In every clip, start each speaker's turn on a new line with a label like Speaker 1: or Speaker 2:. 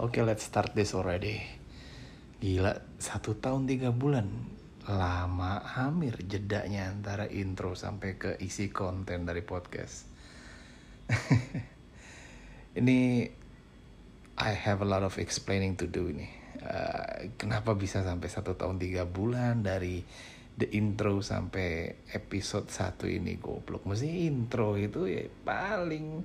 Speaker 1: Oke, okay, let's start this already. Gila, satu tahun tiga bulan. Lama hamir jedanya antara intro sampai ke isi konten dari podcast. Ini I have a lot of explaining to do nih. Uh, kenapa bisa sampai satu tahun tiga bulan dari the intro sampai episode satu ini goblok. Mesti intro itu ya paling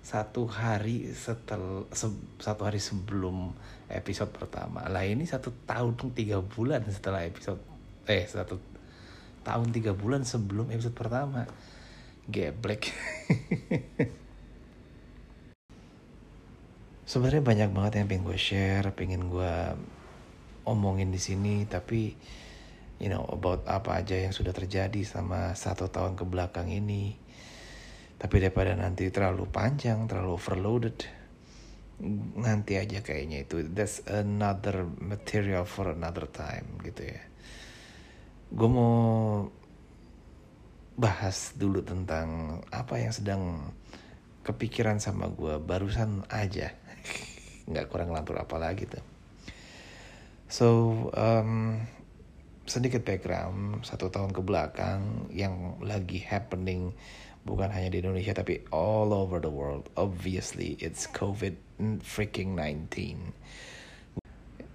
Speaker 1: satu hari setel se, satu hari sebelum episode pertama. Lah ini satu tahun tiga bulan setelah episode eh satu tahun tiga bulan sebelum episode pertama. Geblek. Sebenarnya banyak banget yang pengen gue share pengen gue omongin di sini tapi you know about apa aja yang sudah terjadi sama satu tahun ke belakang ini tapi daripada nanti terlalu panjang, terlalu overloaded, nanti aja kayaknya itu. That's another material for another time gitu ya. Gue mau bahas dulu tentang apa yang sedang kepikiran sama gue barusan aja. Nggak kurang lantur apa lagi tuh. So, um, sedikit background satu tahun ke belakang yang lagi happening bukan hanya di Indonesia tapi all over the world. Obviously, it's COVID freaking 19.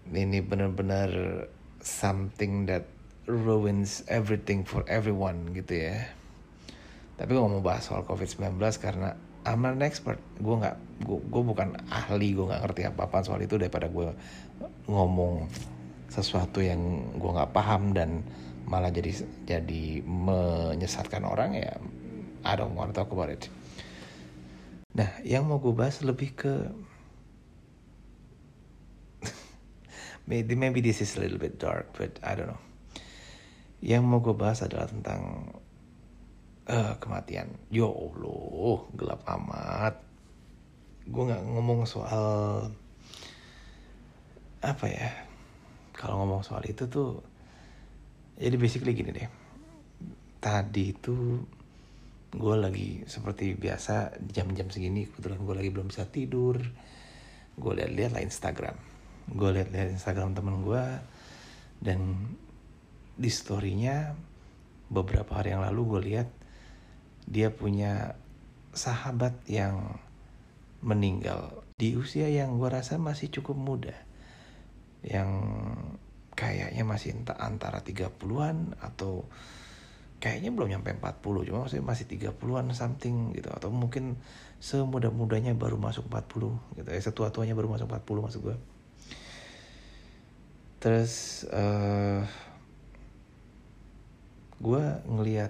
Speaker 1: Ini benar-benar something that ruins everything for everyone gitu ya. Tapi gue mau bahas soal COVID-19 karena I'm an expert. Gue nggak, gue, bukan ahli, gue nggak ngerti apa-apa soal itu daripada gue ngomong sesuatu yang gue nggak paham dan malah jadi jadi menyesatkan orang ya I don't want to talk about it. Nah, yang mau gue bahas lebih ke maybe maybe this is a little bit dark, but I don't know. Yang mau gue bahas adalah tentang uh, kematian. Yo Allah, gelap amat. Gue nggak ngomong soal apa ya. Kalau ngomong soal itu tuh, jadi basically gini deh. Tadi itu gue lagi seperti biasa jam-jam segini kebetulan gue lagi belum bisa tidur. Gue lihat-lihat lah Instagram. Gue lihat-lihat Instagram temen gue dan di storynya beberapa hari yang lalu gue lihat dia punya sahabat yang meninggal di usia yang gue rasa masih cukup muda yang kayaknya masih entah antara 30-an atau kayaknya belum nyampe 40 cuma maksudnya masih 30-an something gitu. Atau mungkin semudah-mudahnya baru masuk 40 gitu. Ya setua-tuanya baru masuk 40 maksud gue terus uh, gue ngeliat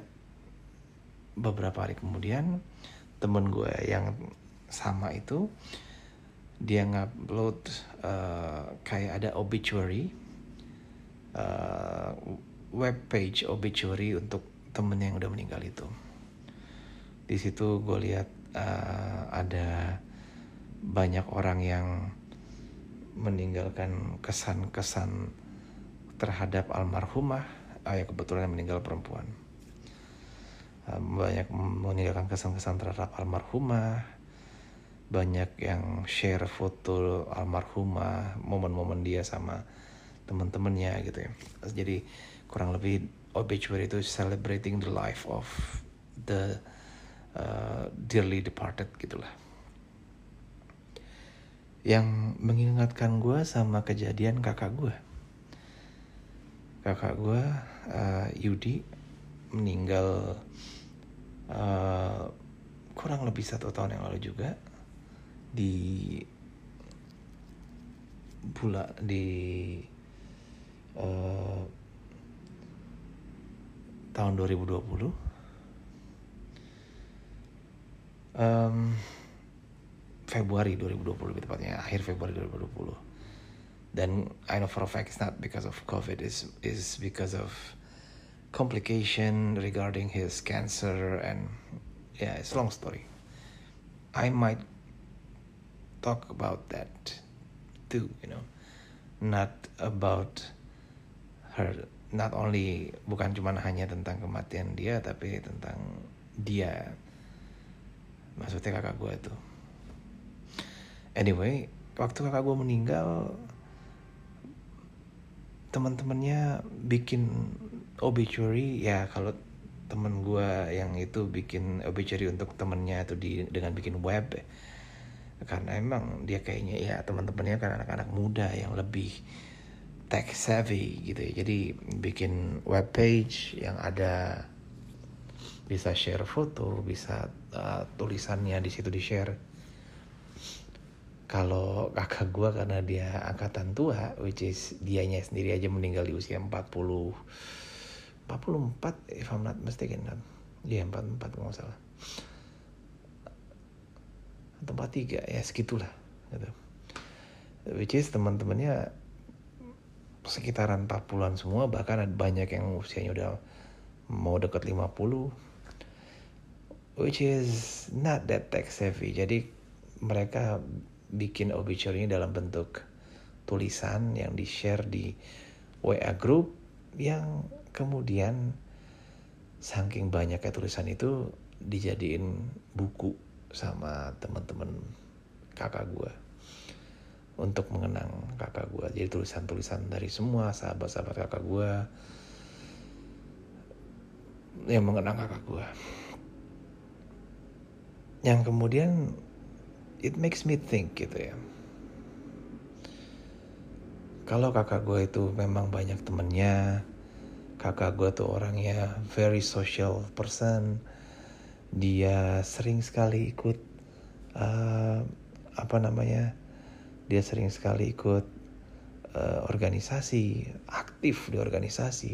Speaker 1: beberapa hari kemudian temen gue yang sama itu dia ngupload uh, kayak ada obituary uh, web page obituary untuk temen yang udah meninggal itu. Di situ gue lihat uh, ada banyak orang yang meninggalkan kesan-kesan terhadap almarhumah uh, ya kebetulan meninggal perempuan. Uh, banyak meninggalkan kesan-kesan terhadap almarhumah banyak yang share foto almarhumah momen-momen dia sama teman-temannya gitu ya. Jadi kurang lebih obituary itu celebrating the life of the uh, dearly departed gitulah yang mengingatkan gue sama kejadian kakak gue kakak gue uh, Yudi meninggal uh, kurang lebih satu tahun yang lalu juga di bulan di uh, tahun 2020 um, Februari 2020 lebih tepatnya akhir Februari 2020 dan I know for a fact it's not because of COVID is is because of complication regarding his cancer and yeah it's a long story. I might talk about that too you know not about her not only bukan cuma hanya tentang kematian dia tapi tentang dia. Maksudnya kakak gue itu anyway waktu kakak gue meninggal teman-temannya bikin obituary. Ya kalau temen gue yang itu bikin obituary untuk temennya itu di dengan bikin web. Karena emang dia kayaknya ya teman-temannya kan anak-anak muda yang lebih tech savvy gitu ya. Jadi bikin web page yang ada bisa share foto bisa uh, tulisannya di situ di share kalau kakak gue karena dia angkatan tua which is dianya sendiri aja meninggal di usia 40 44 if I'm not mistaken kan? Ya yeah, 44 kalau salah. Tempat tiga ya segitulah gitu. Which is teman-temannya sekitaran 40-an semua bahkan ada banyak yang usianya udah mau deket 50 which is not that tech savvy. Jadi mereka bikin obituary dalam bentuk tulisan yang di share di WA group yang kemudian saking banyaknya tulisan itu dijadiin buku sama teman-teman kakak gue untuk mengenang kakak gue jadi tulisan-tulisan dari semua sahabat-sahabat kakak gue yang mengenang kakak gue yang kemudian it makes me think gitu ya. Kalau kakak gue itu memang banyak temennya kakak gue tuh orangnya very social person. Dia sering sekali ikut uh, apa namanya dia sering sekali ikut uh, organisasi aktif di organisasi.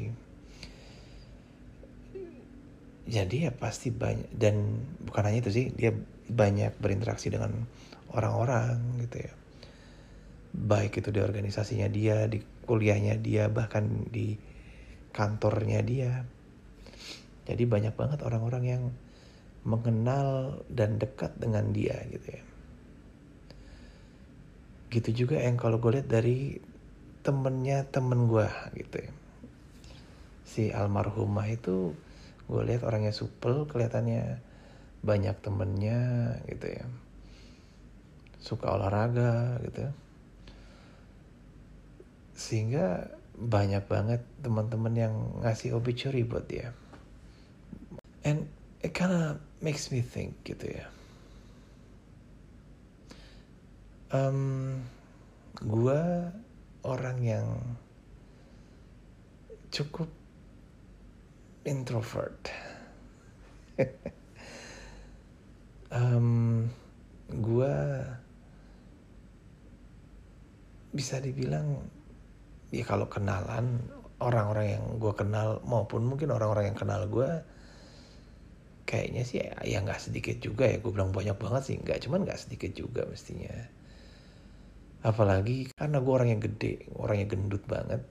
Speaker 1: Jadi ya pasti banyak dan bukan hanya itu sih dia banyak berinteraksi dengan orang-orang gitu ya. Baik itu di organisasinya dia di kuliahnya dia bahkan di kantornya dia. Jadi banyak banget orang-orang yang mengenal dan dekat dengan dia gitu ya. Gitu juga yang kalau gue lihat dari temennya temen gue gitu ya. Si almarhumah itu gue lihat orangnya supel kelihatannya banyak temennya gitu ya. Suka olahraga gitu ya. Sehingga banyak banget teman-teman yang ngasih obituary buat dia. And it kinda makes me think gitu ya. Um, gua orang yang cukup introvert. um, gua bisa dibilang ya kalau kenalan orang-orang yang gue kenal maupun mungkin orang-orang yang kenal gue kayaknya sih ya nggak sedikit juga ya gue bilang banyak banget sih nggak cuman nggak sedikit juga mestinya apalagi karena gue orang yang gede orang yang gendut banget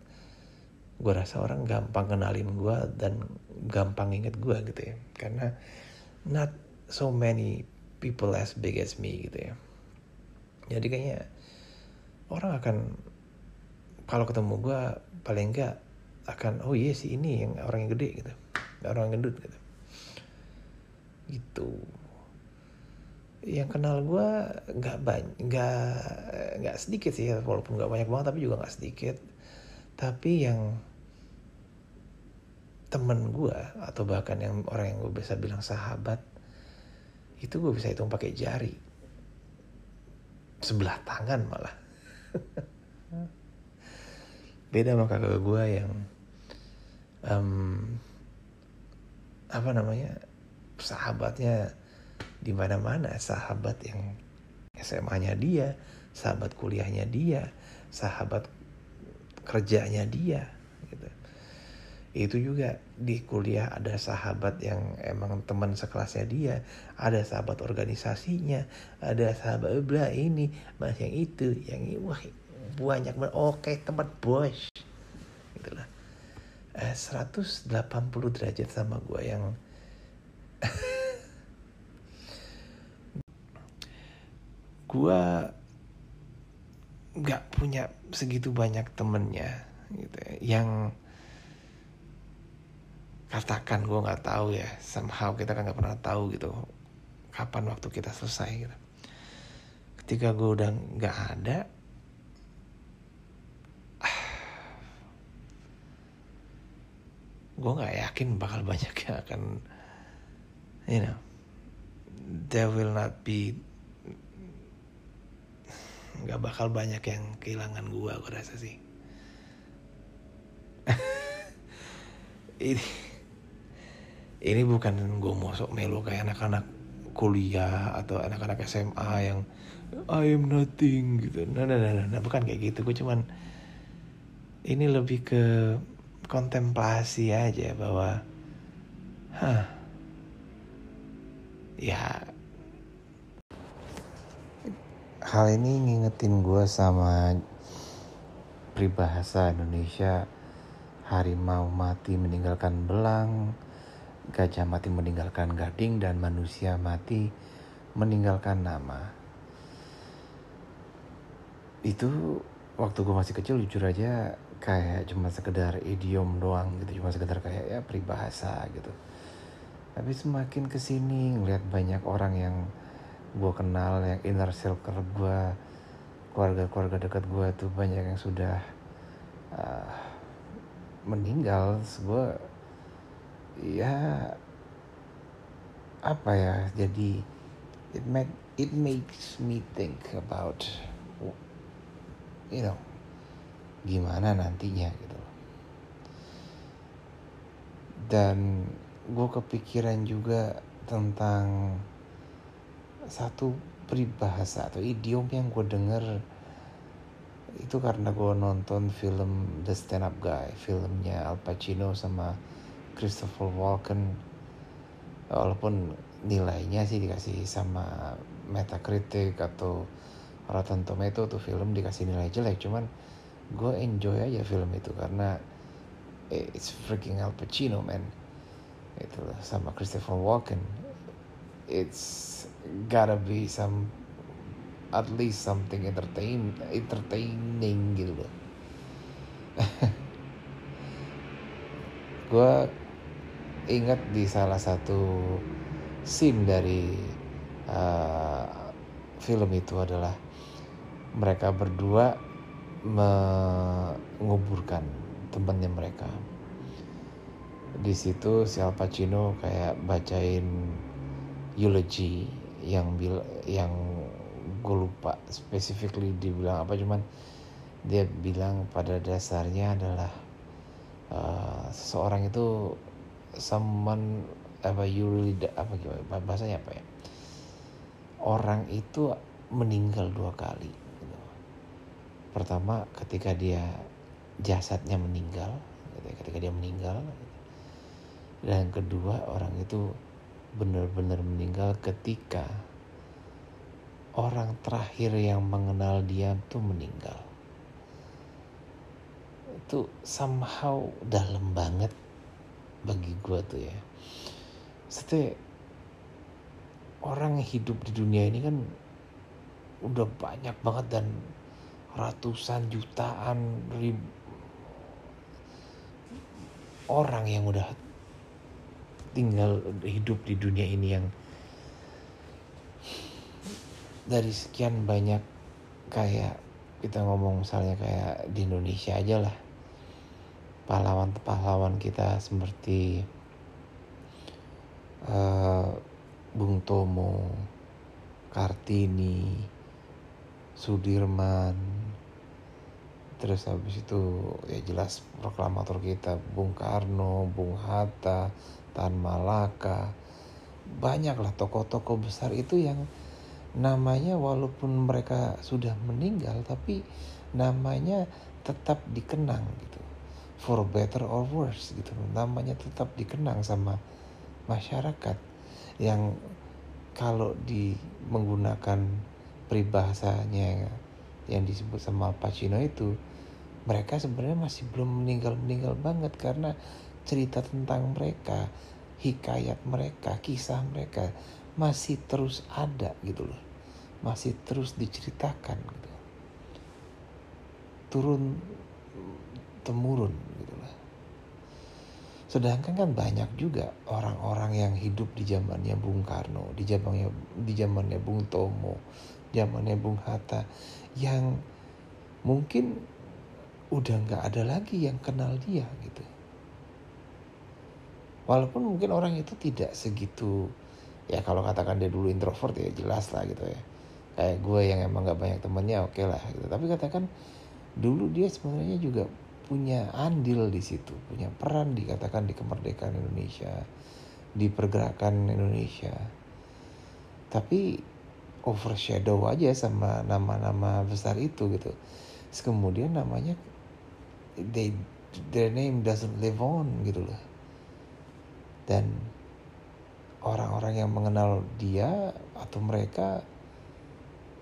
Speaker 1: gue rasa orang gampang kenalin gue dan gampang inget gue gitu ya. Karena not so many people as big as me gitu ya. Jadi kayaknya orang akan kalau ketemu gue paling enggak akan oh iya sih ini yang orang yang gede gitu. Orang yang gendut gitu. Gitu yang kenal gue nggak banyak nggak nggak sedikit sih walaupun nggak banyak banget tapi juga nggak sedikit. Tapi yang temen gue atau bahkan yang orang yang gue bisa bilang sahabat itu gue bisa hitung pakai jari. Sebelah tangan malah. Beda sama kakak gue yang um, apa namanya sahabatnya di mana-mana. Sahabat yang SMA-nya dia sahabat kuliahnya dia sahabat kerjanya dia gitu. Itu juga di kuliah ada sahabat yang emang teman sekelasnya dia ada sahabat organisasinya ada sahabat bla ini mas yang itu yang ini wah banyak banget. Oke tempat bos. Gitulah eh, 180 derajat sama gue yang gue nggak punya segitu banyak temennya gitu ya, yang katakan gue nggak tahu ya somehow kita kan nggak pernah tahu gitu kapan waktu kita selesai gitu. Ketika gue udah nggak ada gue nggak yakin bakal banyak yang akan you know there will not be nggak bakal banyak yang kehilangan gue gue rasa sih ini ini bukan gue mau sok melo kayak anak-anak kuliah atau anak-anak SMA yang I am nothing gitu nah nah nah, nah. bukan kayak gitu gue cuman ini lebih ke kontemplasi aja bahwa hah ya hal ini ngingetin gue sama peribahasa Indonesia. Harimau mati meninggalkan belang gajah mati meninggalkan gading dan manusia mati meninggalkan nama. Itu waktu gue masih kecil jujur aja kayak cuma sekedar idiom doang gitu. Cuma sekedar kayak ya peribahasa gitu. Tapi semakin ke sini ngeliat banyak orang yang gue kenal yang inner circle gue keluarga-keluarga dekat gue tuh banyak yang sudah uh, meninggal. Gue ya apa ya jadi it make it makes me think about you know gimana nantinya gitu. Dan gue kepikiran juga tentang satu peribahasa atau idiom yang gue denger itu karena gue nonton film The Stand Up Guy filmnya Al Pacino sama Christopher Walken. Walaupun nilainya sih dikasih sama Metacritic atau Rotten Tomato tuh film dikasih nilai jelek. Cuman gue enjoy aja film itu karena it's freaking Al Pacino man. Itu sama Christopher Walken. It's gotta be some at least something entertain entertaining gitu loh. Gue ingat di salah satu scene dari uh, film itu adalah mereka berdua menguburkan temannya mereka. Di situ si Al Pacino kayak bacain eulogy yang bil yang gue lupa specifically dibilang apa cuman dia bilang pada dasarnya adalah uh, seseorang itu someone apa you really apa gimana bahasanya apa ya? Orang itu meninggal dua kali pertama ketika dia jasadnya meninggal gitu ya, ketika dia meninggal dan kedua orang itu benar-benar meninggal ketika orang terakhir yang mengenal dia tuh meninggal. Itu somehow dalam banget bagi gue tuh ya. Setelah orang yang hidup di dunia ini kan udah banyak banget dan ratusan jutaan ribu orang yang udah tinggal hidup di dunia ini yang dari sekian banyak kayak kita ngomong misalnya kayak di Indonesia aja lah. Pahlawan-pahlawan kita seperti uh, Bung Tomo, Kartini, Sudirman terus habis itu ya jelas proklamator kita Bung Karno, Bung Hatta, Tan Malaka. Banyaklah tokoh-tokoh besar itu yang namanya walaupun mereka sudah meninggal tapi namanya tetap dikenang gitu. For better or worse gitu. Namanya tetap dikenang sama masyarakat yang kalau di menggunakan peribahasanya yang disebut sama Pacino itu mereka sebenarnya masih belum meninggal meninggal banget karena cerita tentang mereka hikayat mereka kisah mereka masih terus ada gitu loh. Masih terus diceritakan gitu. Turun temurun gitu loh. Sedangkan kan banyak juga orang-orang yang hidup di zamannya Bung Karno di zamannya di zamannya Bung Tomo zamannya Bung Hatta yang mungkin udah nggak ada lagi yang kenal dia gitu walaupun mungkin orang itu tidak segitu ya kalau katakan dia dulu introvert ya jelas lah gitu ya. Kayak gue yang emang gak banyak temennya oke okay lah gitu. Tapi katakan dulu dia sebenarnya juga punya andil di situ punya peran dikatakan di kemerdekaan Indonesia di pergerakan Indonesia. Tapi overshadow aja sama nama-nama besar itu gitu. Terus kemudian namanya they their name doesn't live on gitu loh dan orang-orang yang mengenal dia atau mereka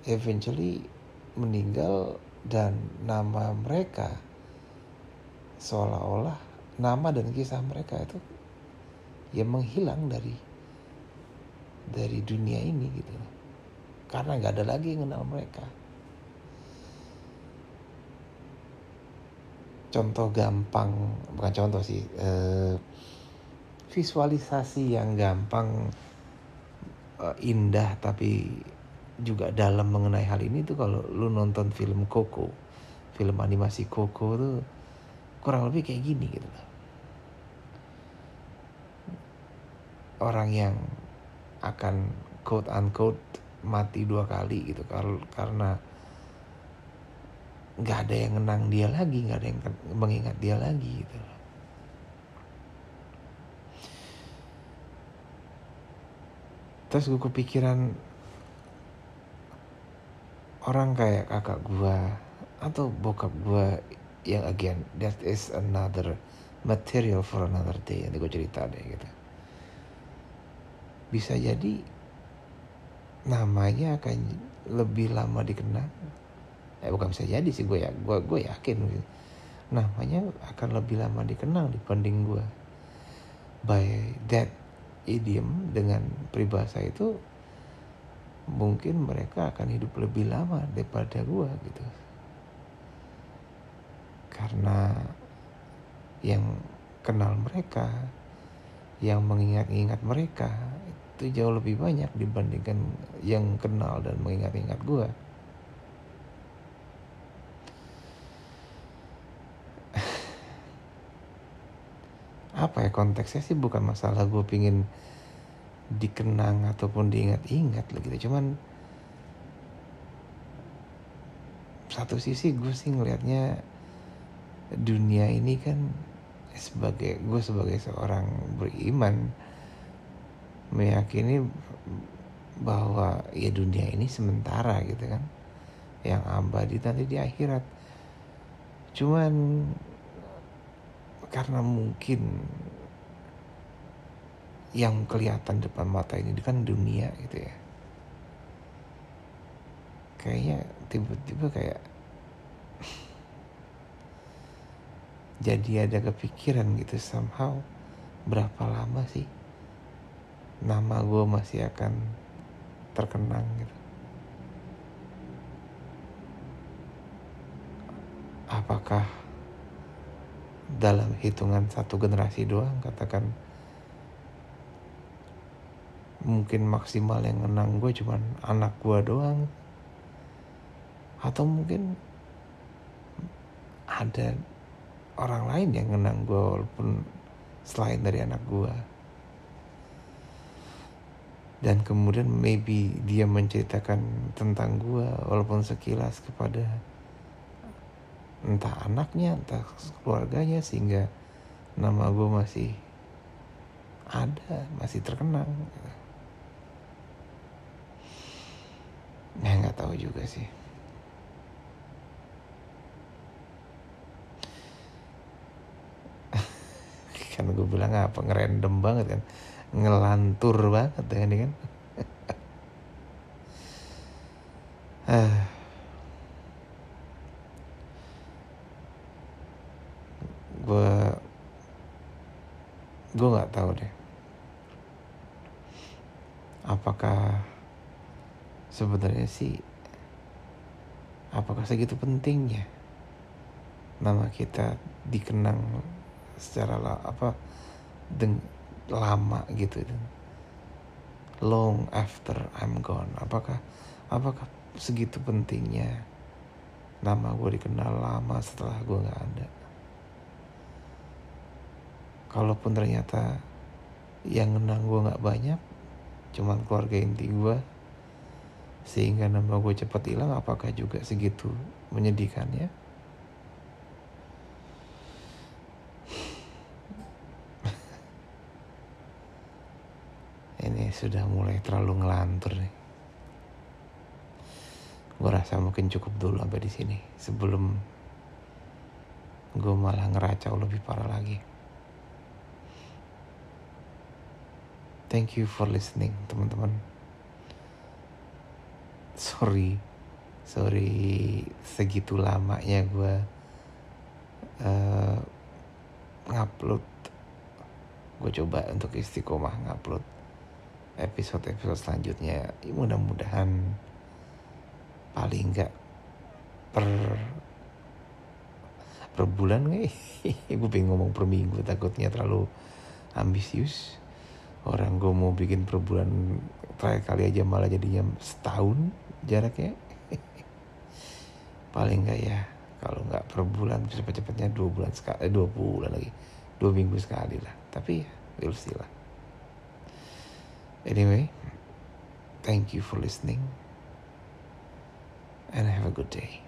Speaker 1: eventually meninggal dan nama mereka seolah-olah nama dan kisah mereka itu ya menghilang dari dari dunia ini gitu. Karena nggak ada lagi yang kenal mereka. Contoh gampang bukan contoh sih eh, visualisasi yang gampang uh, indah tapi juga dalam mengenai hal ini tuh kalau lu nonton film Coco film animasi Coco tuh kurang lebih kayak gini gitu loh. Orang yang akan quote unquote mati dua kali gitu karena nggak ada yang menang dia lagi nggak ada yang mengingat dia lagi gitu loh terus gue kepikiran orang kayak kakak gue atau bokap gue yang again that is another material for another day. Yang gue cerita deh gitu. Bisa jadi namanya akan lebih lama dikenang eh bukan bisa jadi sih gue ya gue gue yakin gitu. namanya akan lebih lama dikenal dibanding gue by that idiom dengan peribahasa itu mungkin mereka akan hidup lebih lama daripada gue gitu. Karena yang kenal mereka yang mengingat-ingat mereka itu jauh lebih banyak dibandingkan yang kenal dan mengingat-ingat gue apa ya konteksnya sih bukan masalah gue pingin dikenang ataupun diingat-ingat lah gitu. Cuman satu sisi gue sih ngelihatnya dunia ini kan sebagai gue sebagai seorang beriman meyakini bahwa ya dunia ini sementara gitu kan. Yang abadi nanti di akhirat. Cuman karena mungkin yang kelihatan depan mata ini kan dunia gitu ya. Kayaknya tiba-tiba kayak jadi ada kepikiran gitu somehow. Berapa lama sih nama gue masih akan terkenang gitu? Apakah dalam hitungan satu generasi doang katakan mungkin maksimal yang menang gue cuman anak gue doang. Atau mungkin ada orang lain yang menang gue walaupun selain dari anak gue dan kemudian maybe dia menceritakan tentang gue walaupun sekilas kepada entah anaknya entah keluarganya sehingga nama gue masih ada masih terkenang ya nggak tahu juga sih. Kan gue bilang apa ngerandom banget kan. Ngelantur banget ya ini kan. Ah gue gue nggak tahu deh. Apakah sebenarnya sih apakah segitu pentingnya nama kita dikenang secara apa deng, lama gitu long after I'm gone. Apakah apakah segitu pentingnya nama gue dikenal lama setelah gue nggak ada kalaupun ternyata yang kenang gue nggak banyak cuman keluarga inti gue sehingga nama gue cepat hilang apakah juga segitu menyedihkannya? Ini sudah mulai terlalu ngelantur nih. Gue rasa mungkin cukup dulu sampai di sini sebelum gue malah ngeracau lebih parah lagi thank you for listening teman-teman. Sorry. Sorry segitu lamanya gue uh, ngupload. Gue coba untuk istiqomah ngupload episode-episode selanjutnya. Mudah-mudahan paling enggak per per bulan gue pengen ngomong per minggu takutnya terlalu ambisius orang gue mau bikin per bulan terakhir kali aja malah jadinya setahun jaraknya. Paling enggak ya kalau nggak per bulan cepet-cepetnya dua bulan sekali eh, dua bulan lagi. Dua minggu sekali lah. Tapi ya we'll anyway thank you for listening and have a good day.